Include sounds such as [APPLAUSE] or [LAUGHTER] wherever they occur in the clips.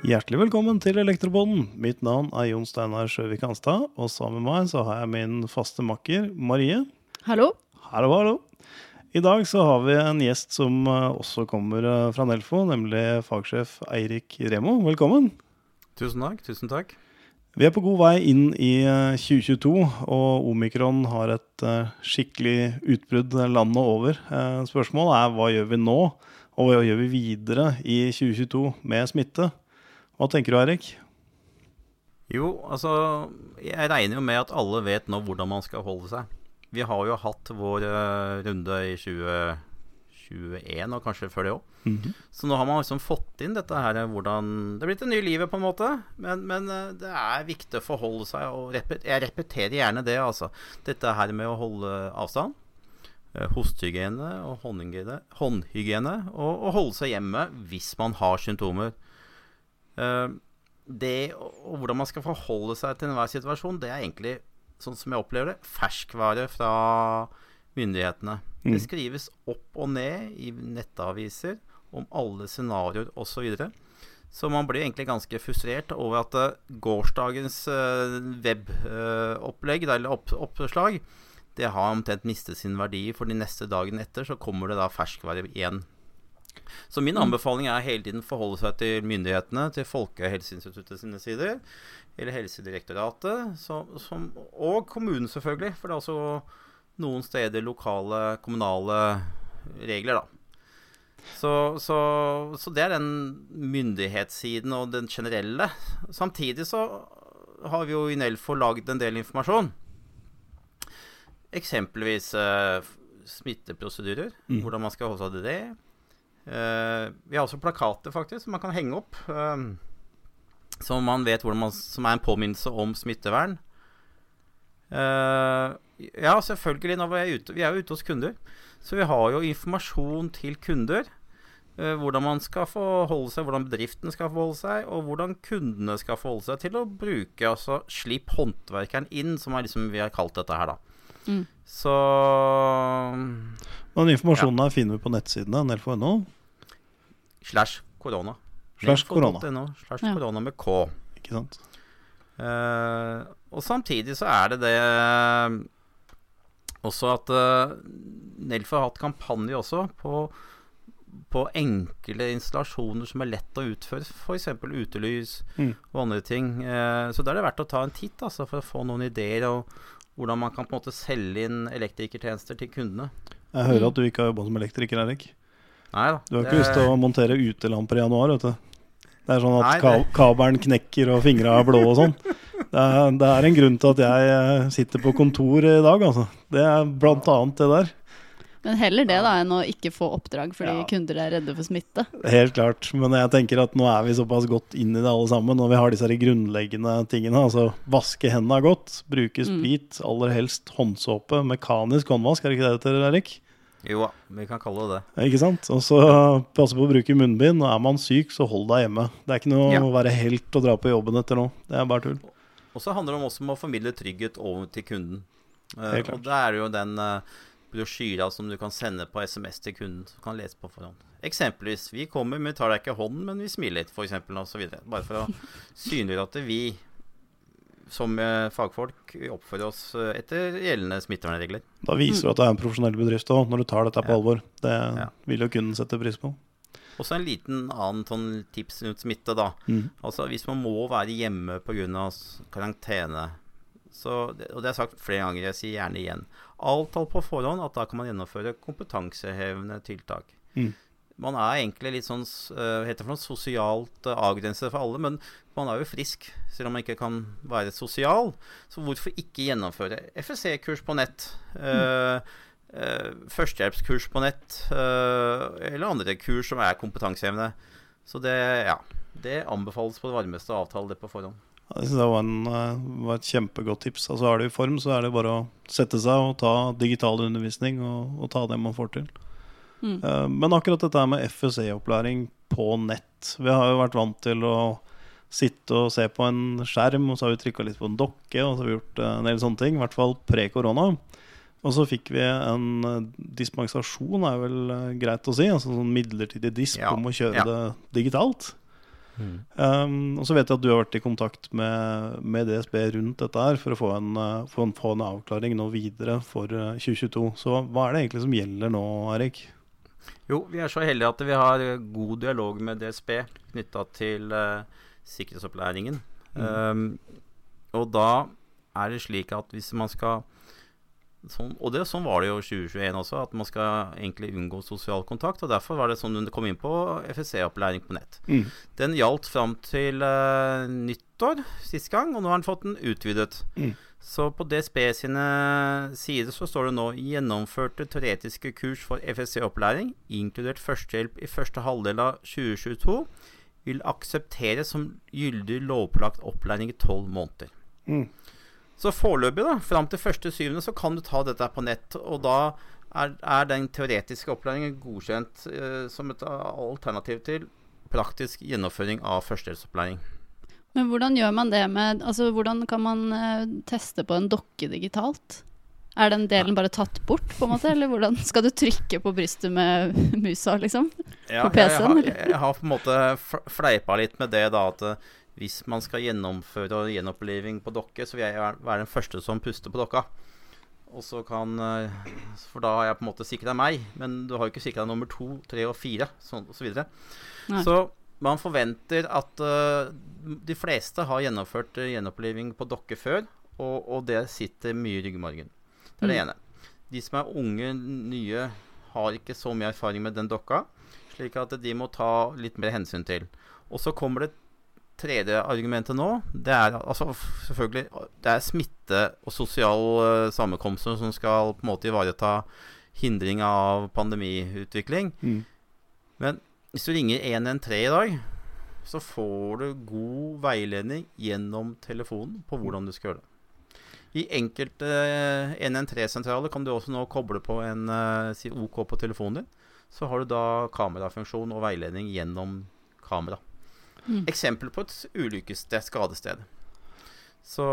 Hjertelig velkommen til Elektrobonden. Mitt navn er Jon Steinar Sjøvik Hanstad, og sammen med meg så har jeg min faste makker Marie. Hallo. Hallo, hallo. I dag så har vi en gjest som eh, også kommer eh, fra Nelfo, nemlig fagsjef Eirik Remo. Velkommen. Tusen takk. tusen takk. Vi er på god vei inn i eh, 2022, og omikron har et eh, skikkelig utbrudd landet over. Eh, Spørsmålet er hva gjør vi nå, og hva gjør vi videre i 2022 med smitte? Hva tenker du, Eirik? Jo, altså Jeg regner jo med at alle vet nå hvordan man skal holde seg. Vi har jo hatt vår eh, runde i 2021, og kanskje før det òg. Mhm. Så nå har man liksom fått inn dette her hvordan Det er blitt det nye livet, på en måte. Men, men eh, det er viktig å forholde seg, og repet, jeg repeterer gjerne det, altså. Dette her med å holde avstand. eh, Hostehygiene og håndhygiene, håndhygiene og, og holde seg hjemme hvis man har symptomer. Eh, det og hvordan man skal forholde seg til enhver situasjon, det er egentlig, sånn som jeg opplever det, ferskvare fra myndighetene. Mm. Det skrives opp og ned i nettaviser om alle scenarioer osv. Så, videre. så man blir egentlig ganske frustrert over at eh, gårsdagens uh, webopplegg, eller opp, oppslag, det har omtrent mistet sin verdi, for de neste dagen etter så kommer det da ferskvare igjen. Så min anbefaling er hele tiden forholde seg til myndighetene, til Folkehelseinstituttet sine sider, eller Helsedirektoratet, så, som, og kommunen selvfølgelig, for det er også noen steder lokale, kommunale regler, da. Så, så, så det er den myndighetssiden og den generelle. Samtidig så har vi jo i Nelfo lagd en del informasjon. Eksempelvis eh, smitteprosedyrer, Mm. hvordan man skal holde seg til det. Eh, vi har også plakater faktisk som man kan henge opp. eh, som man vet hvordan man, som er en påminnelse om smittevern. Eh, ja, selvfølgelig. Når vi, er ute, vi er jo ute hos kunder. Så vi har jo informasjon til kunder. eh, hvordan man skal forholde seg, hvordan bedriften skal forholde seg, og hvordan kundene skal forholde seg til å bruke altså Slipp håndverkeren inn, som er liksom vi har kalt dette her, da. Mm. Så Den informasjonen her finner vi på nettsidene nlf.no. Slash korona. Slash korona. .no, Slash Ja. korona med K. Ikke sant? Eh, og samtidig så er det det også at uh, Nelfo har hatt kampanje også på, på enkle installasjoner som er lett å utføre, f.eks. utelys Mm. og andre ting. Uh, så da er det verdt å ta en titt altså, for å få noen ideer og hvordan man kan på en måte selge inn elektrikertjenester til kundene. Jeg hører Mm. at du ikke har jobba som elektriker, Erik. Nei da. Du har ikke lyst til å montere utelamper i januar, vet du. Det er sånn at Nei, det- kabelen knekker og fingra er blå og sånn. [LAUGHS] Det er, det er en grunn til at jeg eh, sitter på kontor i dag, altså. Det er blant annet det der. Men heller det da enn å ikke få oppdrag fordi Ja. kunder er redde for smitte. Helt klart. Men jeg tenker at nå er vi såpass godt inn i det alle sammen, og vi har disse grunnleggende tingene. Altså vaske hendene godt, bruke Mm. sprit, aller helst håndsåpe, mekanisk håndvask, er det ikke det det heter, Erik? Jo da, vi kan kalle det det. Ikke sant? Og så passe på å bruke munnbind. Og er man syk, så hold deg hjemme. Det er ikke noe Ja. å være helt og dra på jobben etter nå. Det er bare tull. Og så handler det også om å formidle trygghet over til kunden. Eh, klart. og da er det jo den uh, brosjyra som du kan sende på SMS til kunden, som kan lese på forhånd. Eksempelvis vi kommer, men vi tar deg ikke hånden, men vi smiler, litt', f.eks. osv. Bare for å [LAUGHS] synliggjøre at vi som eh, fagfolk oppfører oss eh, etter gjeldende smittevernregler. Da viser du at du er en profesjonell bedrift òg, når du tar dette på Ja. alvor. Det Ja. vil jo kunden sette pris på. Også en liten annen sånn tips rundt smitte, da. Mm. Altså Hvis man må være hjemme pga. karantene, så, det- og det har jeg sagt flere ganger, jeg sier gjerne igjen Avtal på forhånd at da kan man gjennomføre kompetansehevende tiltak. Mm. Man er egentlig litt sånn uh, heter det noe sosialt uh, avgrenset for alle, men man er jo frisk selv om man ikke kan være sosial. Så hvorfor ikke gjennomføre FSC-kurs på nett? Mm. uh, førstehjelpskurs på nett, uh, eller andre kurs som er kompetansehevende. Så det, ja. Det anbefales på det varmeste å avtale det på forhånd. Synes det var, en, eh, var et kjempegodt tips. Altså Er du i form, så er det bare å sette seg og ta digital undervisning og, og ta det man får til. Mm. Eh, Men akkurat dette med FSE-opplæring på nett Vi har jo vært vant til å sitte og se på en skjerm, og så har vi trykka litt på en dokke, og så har vi gjort eh, en del sånne ting. I hvert fall pre-korona. Og så fikk vi en eh, dispensasjon, er vel greit å si. Altså sånn midlertidig disp Ja, om å kjøre ja. det digitalt. Um, og så vet jeg at du har vært i kontakt med, med DSB rundt dette her for å få en, få en, få en avklaring nå videre for eh, 2022. Så hva er det egentlig som gjelder nå, Erik? Jo, vi er så heldige at vi har god dialog med DSB knytta til uh, sikkerhetsopplæringen. Um, og da er det slik at hvis man skal sånn, Og det, sånn var det jo i 2021 også, at man skal egentlig unngå sosial kontakt. Og derfor var det sånn hun kom inn på FSC-opplæring på nett. Mm. Den gjaldt fram til uh, nyttår sist gang, og nå har den fått den utvidet. Mm. Så på DSB sine sider så står det nå 'gjennomførte teoretiske kurs for FSC-opplæring, inkludert førstehjelp i første halvdel av 2022', vil aksepteres som gyldig lovpålagt opplæring i tolv måneder. Mm. Så foreløpig, da, fram til 1.7., så kan du ta dette på nett. Og da er, er den teoretiske opplæringen godkjent eh, som et alternativ til praktisk gjennomføring av førstehjelpsopplæring. Men hvordan gjør man det med Altså, hvordan kan man eh, teste på en dokke digitalt? Er den delen bare tatt bort, på en måte? Eller hvordan skal du trykke på brystet med musa, liksom? Ja, På PC-en, jeg, jeg, jeg har på en måte fleipa litt med det, da, at eh, hvis man skal gjennomføre gjenoppliving på dokke, så vil jeg være- den første som puster på dokka. Og så kan eh, For da har jeg på en måte sikra meg, men du har jo ikke sikra nummer to, tre og fire, sånn og så videre. Nei. Så man forventer at uh, de fleste har gjennomført uh, gjenoppliving på dokke før, og, og det sitter mye i ryggmargen. Det er det Mm. ene. De som er unge, nye, har ikke så mye erfaring med den dokka, slik at de må ta litt mer hensyn til. Og så kommer det tredje argumentet nå. Det er altså selvfølgelig Det er smitte og sosial eh, sammenkomster som skal på en måte ivareta hindring av pandemiutvikling. Mm. Men hvis du ringer 113 i dag, så får du god veiledning gjennom telefonen på hvordan du skal gjøre det. I enkelte 113-sentraler kan du også nå koble på en eh, si OK på telefonen din. Så har du da kamerafunksjon og veiledning gjennom kamera. Mm. Eksempel på et ulykkessted, skadested. Så,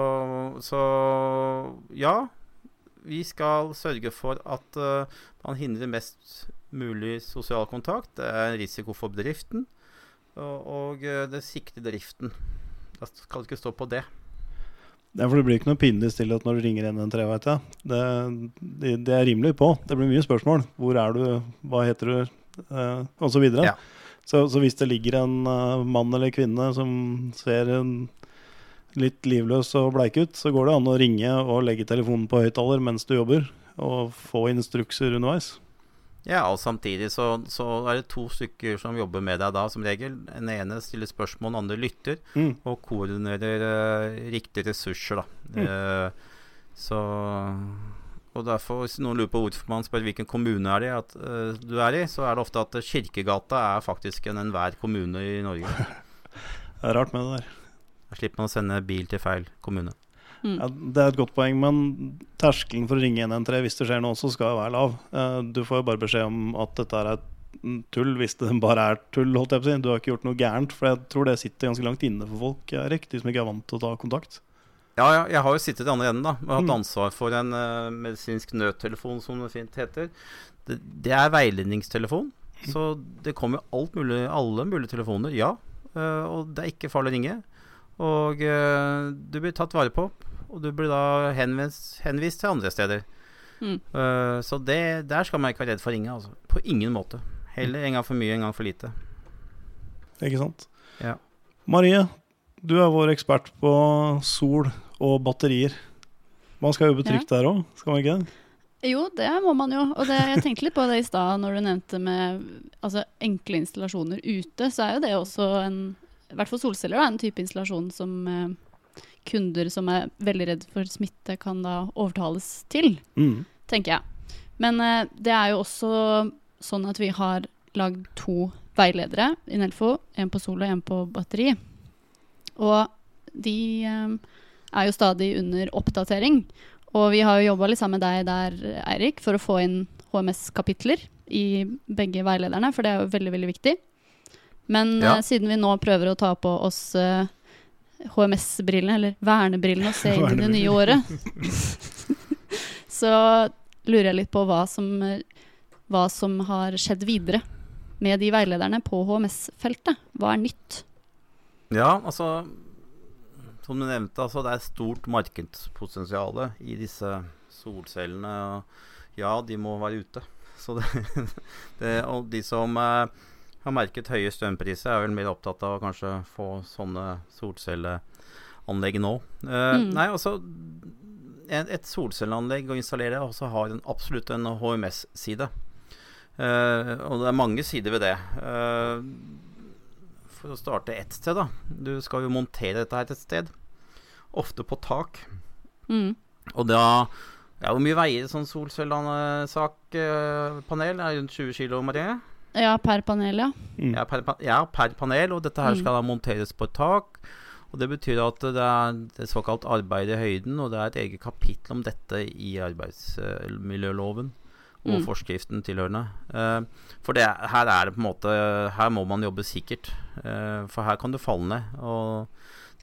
så ja, vi skal sørge for at uh, man hindrer mest mulig sosial kontakt. Det er en risiko for bedriften, og, og eh, det sikrer driften. Da skal det ikke stå på det. Ja, for det blir ikke noe pinlig stillhet når du ringer 113, vet jeg. Det, det, det er rimelig på. Det blir mye spørsmål. Hvor er du, hva heter du, eh, og så videre. Ja. Så, så hvis det ligger en uh, mann eller kvinne som ser en litt livløs og bleik ut, så går det an å ringe og legge telefonen på høyttaler mens du jobber, og få instrukser underveis. Ja, og samtidig så, så er det to stykker som jobber med deg da, som regel. Den ene stiller spørsmål, den andre lytter, Mm. og koordinerer uh, riktige ressurser, da. Eh, så Og derfor, hvis noen lurer på hvorfor man spør hvilken kommune er det at, uh, du er i, så er det ofte at Kirkegata er faktisk en enhver kommune i Norge. [LAUGHS] Det er rart med det der. Da slipper man å sende bil til feil kommune. Mm. Ja, det er et godt poeng, men terskelen for å ringe 113 hvis det skjer noe også, skal være lav. Uh, Du får jo bare beskjed om at dette er et tull, hvis det [LAUGHS] bare er tull. holdt jeg på å si. Du har ikke gjort noe gærent, for jeg tror det sitter ganske langt inne for folk, Erik, de som ikke er vant til å ta kontakt. Ja, ja, jeg har jo sittet i andre enden, da. Og hatt Mm. ansvar for en uh, medisinsk nødtelefon, som det fint heter. Det, det er veiledningstelefon. Så det kommer alt mulig, alle mulige telefoner, ja. Uh, og det er ikke farlig å ringe. Og uh, du blir tatt vare på. Og du blir da henvist, henvist til andre steder. Mm. Så det, der skal man ikke være redd for å ringe. Altså. På ingen måte. Heller en gang for mye, en gang for lite. Ikke sant? Ja. Marie, du er vår ekspert på sol og batterier. Man skal jobbe trygt der òg, skal man ikke det? Jo, det må man jo. Og det, jeg tenkte litt på det i stad når du nevnte med altså, enkle installasjoner ute. Så er jo det også en I hvert fall solceller er en type installasjon som eh, kunder som er veldig redd for smitte, kan da overtales til, Mm. tenker jeg. Men eh, det er jo også sånn at vi har lagd to veiledere i Nelfo. En på sol og en på batteri. Og de eh, er jo stadig under oppdatering. Og vi har jo jobba litt sammen med deg der, Eirik, for å få inn HMS-kapitler i begge veilederne, for det er jo veldig, veldig viktig. Men Ja. eh, siden vi nå prøver å ta på oss uh, HMS-brillene, eller vernebrillene, og se inn i det nye året, [LAUGHS] så lurer jeg litt på hva som, eh, hva som har skjedd videre med de veilederne på HMS-feltet. Hva er nytt? Ja, altså Som du nevnte, altså, det er stort markedspotensial i disse solcellene. Og ja, de må være ute. Så det, [LAUGHS] det, og de som eh, har merket høye strømpriser, er vel mer opptatt av å kanskje få sånne solcelleanlegg nå. Eh, Mm. Nei, altså et, Et solcelleanlegg å installere også har en, absolutt en HMS-side. Eh, og det er mange sider ved det. Eh, for å starte ett sted, da. Du skal jo montere dette her et sted. Ofte på tak. Mm. Og da ja, Hvor mye veier et sånt solcellepanel? Er det rundt 20 kg, Marie? Ja, per panel, ja. Mm. Ja per, ja, per panel. Og dette her Mm. skal da monteres på et tak. Og det betyr at det er, det er såkalt arbeid i høyden, og det er et eget kapittel om dette i arbeidsmiljøloven og Mm. forskriften tilhørende. Eh, for det, er- her er det på en måte Her må man jobbe sikkert. Eh, for her kan du falle ned. Og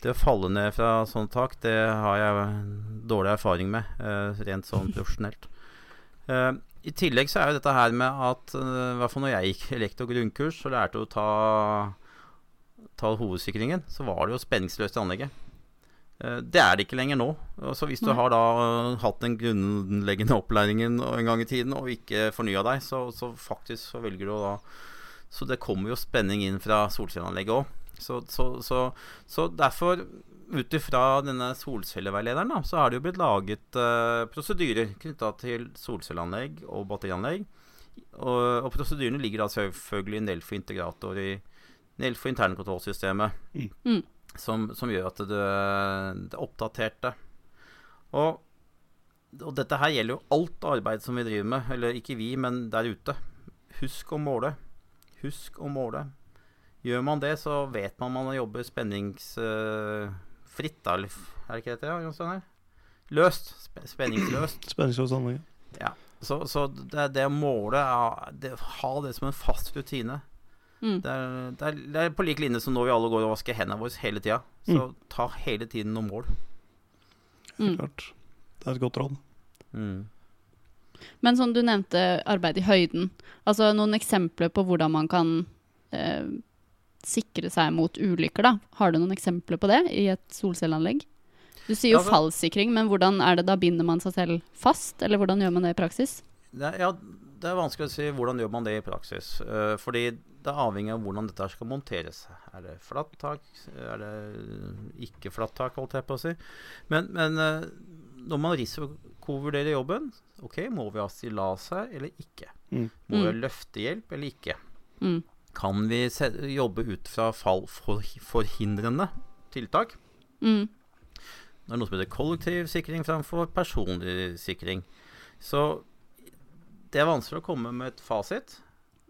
det å falle ned fra sånt tak, det har jeg dårlig erfaring med, eh, rent sånn profesjonelt. Eh, I tillegg så er jo dette her med at I hvert fall når jeg gikk [LAUGHS] elektro- grunnkurs og lærte å ta, ta hovedsikringen, så var det jo spenningsløst i anlegget. Eh, Det er det ikke lenger nå. Så hvis du Nei. har da eh, hatt den grunnleggende opplæringen en gang i tiden og ikke fornya deg, så, så faktisk så velger du da Så det kommer jo spenning inn fra solcelleanlegget òg. Så, så, så, så derfor, ut ifra denne solcelleveilederen, da, så har det jo blitt laget uh, prosedyrer knytta til solcelleanlegg og batterianlegg. Og, og prosedyrene ligger da selvfølgelig i Nelfo integrator i Nelfo internkontrollsystemet, Mm. Som, som gjør at det, det er oppdaterte. Og, og dette her gjelder jo alt arbeid som vi driver med, eller ikke vi, men der ute. Husk å måle. Husk å måle. Gjør man det, så vet man man jobber spenningsfritt, da. Er det ikke dette, ja, Løst. Spenningsløst. [CLEARS THROAT] spenningsløst. Spenningsløsanlegget. Så, så det, det å måle ja, det, Ha det som en fast rutine. Mm. Det er, det, er, det er på lik linje som når vi alle går og vasker hendene våre hele tida. Så ta hele tiden noen mål. Mm. Klart. Det er et godt råd. Mm. Men som du nevnte, arbeid i høyden. Altså noen eksempler på hvordan man kan eh, sikre seg mot ulykker, da. Har du noen eksempler på det i et solcelleanlegg? Du sier jo Ja, det- fallsikring, men hvordan er det da binder man seg selv fast? Eller hvordan gjør man det i praksis? Det, er, ja, det er vanskelig å si hvordan gjør man det i praksis. Uh, fordi det er avhengig av hvordan dette skal monteres. Er det flatt tak? Er det ikke flatt tak, holdt jeg på å si. Men, men eh, når man risikovurderer jobben, ok, må vi ha stillas her eller ikke? Mm. Må vi ha Mm. løftehjelp eller ikke? Mm. Kan vi se, jobbe ut fra fallforhindrende tiltak? Mm. Det er noe som heter kollektiv sikring framfor personlig sikring. Så det er vanskelig å komme med et fasit.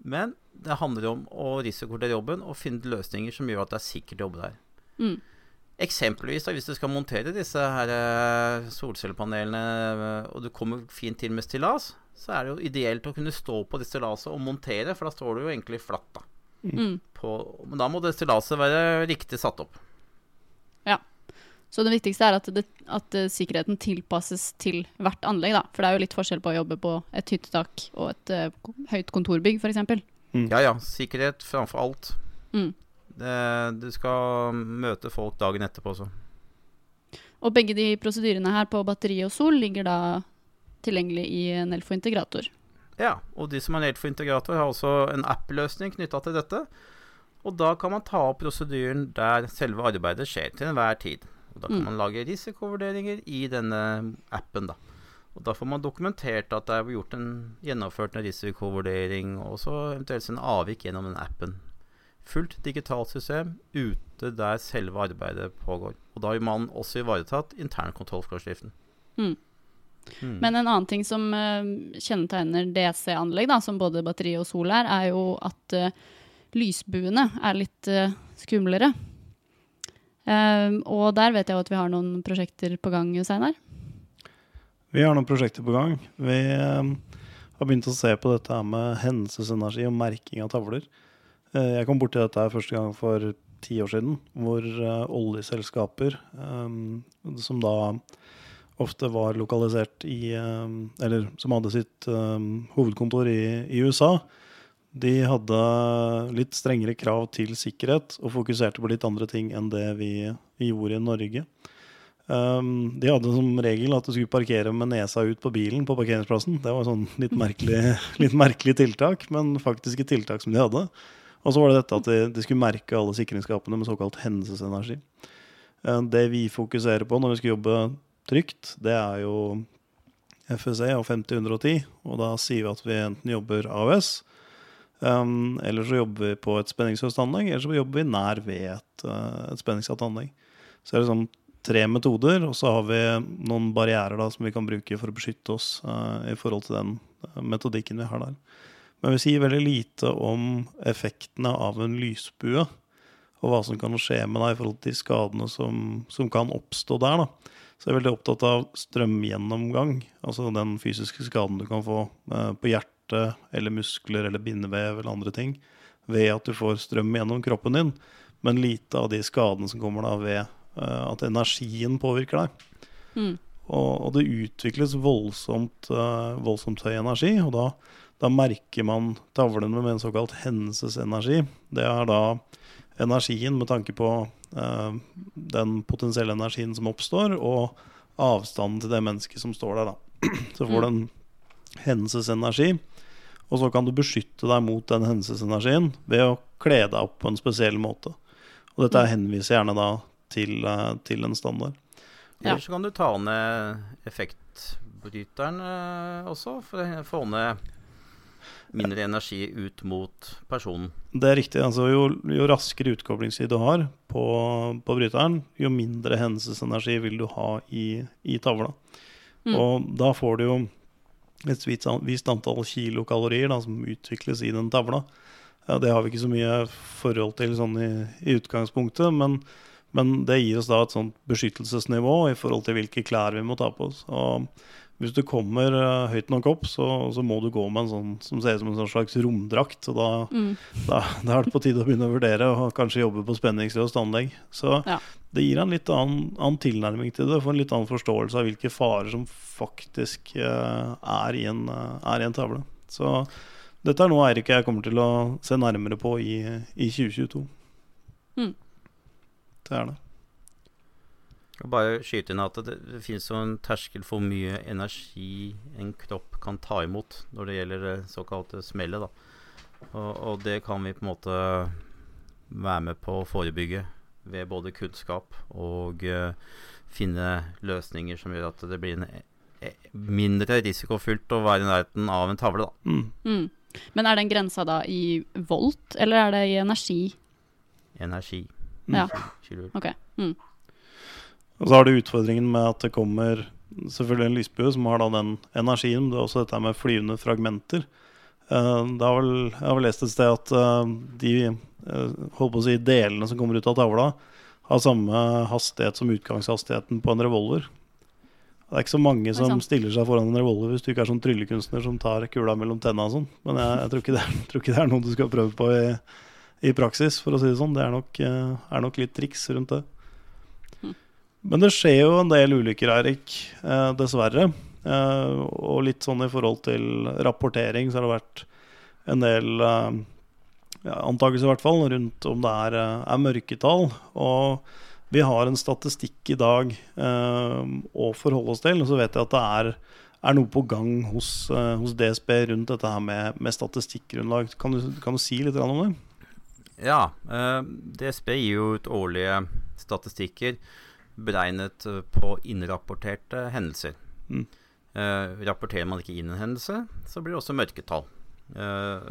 Men det handler om å risikovurdere jobben og finne løsninger som gjør at det er sikkert å jobbe der. Mm. Eksempelvis da, hvis du skal montere disse her eh, solcellepanelene, eh, og du kommer fint til med stillas, så er det jo ideelt å kunne stå på det stillaset og montere, for da står du jo egentlig flatt. da. Mm. På, men da må det stillaset være riktig satt opp. Så det viktigste er at, det, at eh, sikkerheten tilpasses til hvert anlegg, da. For det er jo litt forskjell på å jobbe på et hyttetak og et uh, høyt kontorbygg, f.eks. Ja ja, sikkerhet framfor alt. Mm. Det, du skal møte folk dagen etterpå også. Og begge de prosedyrene her på batteri og sol ligger da tilgjengelig i Nelfo integrator. Ja, og de som er Nelfo Integrator, har også en app-løsning knytta til dette. Og da kan man ta opp prosedyren der selve arbeidet skjer, til enhver tid. Og da kan Mm. man lage risikovurderinger i denne appen, da. Og da får man dokumentert at det er gjort en, gjennomført en risikovurdering, og så eventuelt en avvik gjennom den appen. Fullt digitalt system ute der selve arbeidet pågår. Og da har man også ivaretatt internkontrollforskriften. Mm. Mm. Men en annen ting som uh, kjennetegner DC-anlegg, som både batteri og sol er, er jo at uh, lysbuene er litt uh, skumlere. Eh, og der vet jeg at vi har noen prosjekter på gang, Steinar. Vi har noen prosjekter på gang. Vi eh, har begynt å se på dette med hendelsesenergi og merking av tavler. Eh, jeg kom borti dette første gang for ti år siden, hvor eh, oljeselskaper, eh, som da ofte var lokalisert i Eller som hadde sitt hovedkontor i USA, de hadde litt strengere krav til sikkerhet og fokuserte på litt andre ting enn det vi, vi gjorde i Norge. Um, de hadde som regel at du skulle parkere med nesa ut på bilen på parkeringsplassen. Det var sånn litt merkelig, [LAUGHS] litt merkelig tiltak, men faktisk et tiltak som de hadde. Og så var det dette at de, de skulle merke alle sikringsskapene med såkalt hendelsesenergi. Uh, det vi fokuserer på når vi skal jobbe trygt, det er jo FSE og 50-110. Og da sier vi at vi enten jobber AOS, Um, eller så jobber vi på et spenningsløst anlegg, eller så jobber vi nær ved et, uh, et spenningssatt anlegg. Så det er liksom tre metoder, og så har vi noen barrierer da, som vi kan bruke for å beskytte oss uh, i forhold til den uh, metodikken vi har der. Men vi sier veldig lite om effektene av en lysbue, og hva som kan skje med deg i forhold til de skadene som, som kan oppstå der. da. Så jeg er veldig opptatt av strømgjennomgang, altså den fysiske skaden du kan få på hjertet hjerte eller muskler eller bindevev eller andre ting ved at du får strøm gjennom kroppen din, men lite av de skadene som kommer da ved uh, at energien påvirker deg. Mm. Og, og, det utvikles voldsomt, uh, voldsomt høy energi, og da, da, merker man tavlene med en såkalt hendelsesenergi. Det er da energien med tanke på uh, den potensielle energien som oppstår, og avstanden til det mennesket som står der. da. [CLEARS THROAT] Så får du en hendelsesenergi og så kan du beskytte deg mot den hendelsesenergien ved å kle deg opp på en spesiell måte. Og dette henviser gjerne da til, eh, til en standard. Eller så kan du ta ned effektbryteren eh, også, for å få ned mindre energi ut mot personen. Det er riktig. altså Jo, jo raskere utkoblingstid du har på, på, bryteren, jo mindre hendelsesenergi vil du ha i, i tavla. Mm. Og da får du jo et visst antall kilokalorier da, som utvikles i den tavla. Ja, det har vi ikke så mye forhold til sånn i, i utgangspunktet, men, men, det gir oss da et sånt beskyttelsesnivå i forhold til hvilke klær vi må ta på oss. Og hvis du kommer uh, høyt nok opp, så, så, må du gå med en sånn som ser ut som en sånn slags romdrakt. Og da, mm. da, da, er det på tide å begynne å vurdere og kanskje jobbe på spenningsløst anlegg. Så ja. det gir en litt annen, annen, tilnærming til det, for en litt annen forståelse av hvilke farer som faktisk uh, er, i en, uh, er, i en, tavle. Så dette er noe Eirik og jeg kommer til å se nærmere på i, i 2022. Mm. Det er det. Og bare skyte inn at det, det finnes jo en terskel for mye energi en kropp kan ta imot når det gjelder det såkalte smellet. da. Og, og, det kan vi på en måte være med på å forebygge ved både kunnskap og uh, finne løsninger som gjør at det blir en, e, mindre risikofylt å være i nærheten av en tavle. da. Mm. Mm. Men er den grensa da i volt, eller er det i energi? Energi. Ja. Ok. Mm. Og så har du utfordringen med at det kommer selvfølgelig en lysbue som har da den energien. men Det er også dette med flyvende fragmenter. Uh, det har vel, jeg har vel lest et sted at uh, de uh, holdt på å si, delene som kommer ut av tavla, har samme hastighet som utgangshastigheten på en revolver. Det er ikke så mange som stiller seg foran en revolver hvis du ikke er sånn tryllekunstner som tar kula mellom tenna og sånn. Men jeg, jeg tror, ikke det, [LAUGHS] tror, ikke det, er noe du skal prøve på i, i praksis, for å si det sånn. Det er nok, er nok litt triks rundt det. Men det skjer jo en del ulykker, Eirik. Eh, dessverre. Eh, og litt sånn i forhold til rapportering, så har det vært en del eh, ja, antakelser i hvert fall rundt om det er, er mørketall. Og vi har en statistikk i dag å forholde oss til. Og så vet jeg at det er, er noe på gang hos, hos, DSB rundt dette her med, med statistikkgrunnlag. Kan kan du, si litt om det? Ja. DSB gir jo ut årlige statistikker beregnet eh, på innrapporterte hendelser. Mm. Eh, rapporterer man ikke inn en hendelse, så blir det også mørketall. Eh,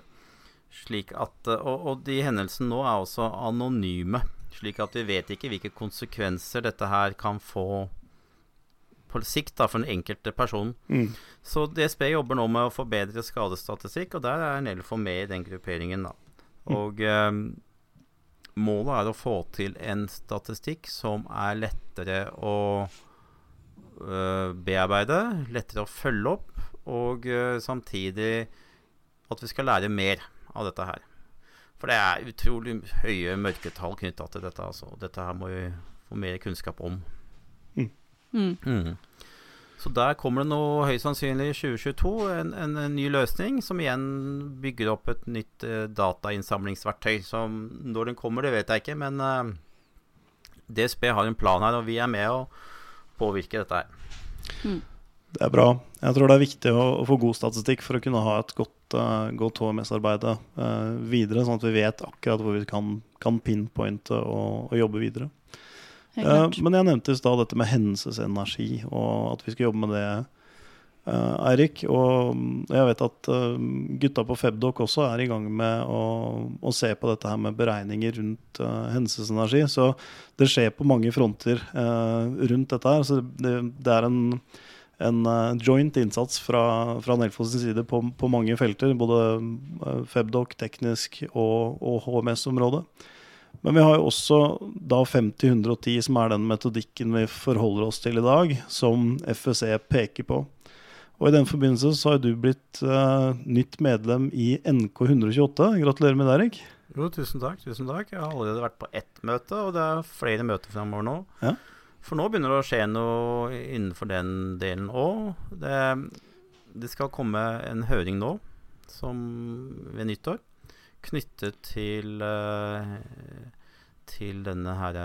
slik at, eh, og, og, de hendelsene nå er også anonyme, slik at vi vet ikke hvilke konsekvenser dette her kan få på sikt da, for den enkelte personen. Mm. Så DSB jobber nå med å forbedre skadestatistikk, og der er Nelfo med i den grupperingen. da. Mm. Og mm. Målet er å få til en statistikk som er lettere å uh, bearbeide, lettere å følge opp, og uh, samtidig at vi skal lære mer av dette her. For det er utrolig høye mørketall knytta til dette. Altså. Dette her må vi få mer kunnskap om. Mm. Mm. Så der kommer det nå høyst sannsynlig i 2022, en, en, en, ny løsning som igjen bygger opp et nytt uh, datainnsamlingsverktøy. Som når den kommer, det vet jeg ikke, men uh, DSB har en plan her, og vi er med å påvirke dette her. Mm. Det er bra. Jeg tror det er viktig å, å få god statistikk for å kunne ha et godt, uh, godt HMS-arbeid videre, sånn at vi vet akkurat hvor vi kan, kan pinpointe og, og jobbe videre. Uh, men jeg nevnte i stad dette med hendelsesenergi, og at vi skal jobbe med det, uh, Eirik. Og jeg vet at uh, gutta på Febdoc også er i gang med å, å, se på dette her med beregninger rundt hendelsesenergi. Så det skjer på mange fronter rundt dette her. Så det, det er en, en joint innsats fra, fra Nelfos side på, på, mange felter. Både Febdoc, teknisk og, og HMS-området. Men vi har jo også da 50-110, som er den metodikken vi forholder oss til i dag, som FSE peker på. Og I den forbindelse så har du blitt uh, nytt medlem i NK 128. Gratulerer med det, Erik. Jo, tusen takk. tusen takk. Jeg har allerede vært på ett møte, og det er flere møter framover nå. Ja. For nå begynner det å skje noe innenfor den delen òg. Det, det, skal komme en høring nå som ved nyttår knyttet til, eh, til denne her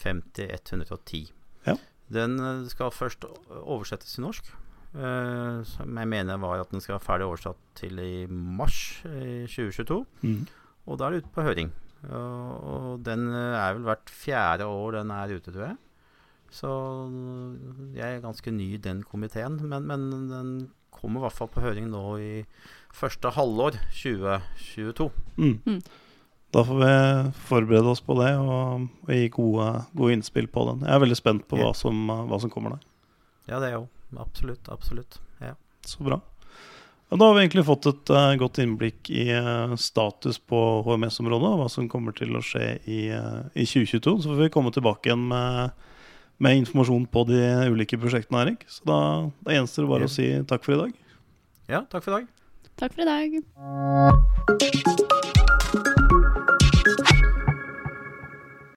50110. Eh, ja. Den eh, skal først oversettes til norsk. som jeg mener var at den skal være ferdig oversatt til i mars i 2022. Mm. Og da er det ute på høring. Og den er vel hvert fjerde år den er ute, tror jeg. Så jeg er ganske ny i den komiteen. Men, men den kommer i hvert fall på høring nå i første halvår 2022. Mm. Mm. Da får vi forberede oss på det og, og gi gode, gode, innspill på den. Jeg er veldig spent på hva som, hva som kommer der. Ja, det er jo absolutt. Absolutt. Ja. Så bra. Og da har vi egentlig fått et uh, godt innblikk i uh, status på HMS-området, og hva som kommer til å skje i, uh, i, 2022. Så får vi komme tilbake igjen med, med, informasjon på de ulike prosjektene, Erik. Så da, da gjenstår det bare ja. å si takk for i dag. Ja, takk for i dag. Takk for i dag.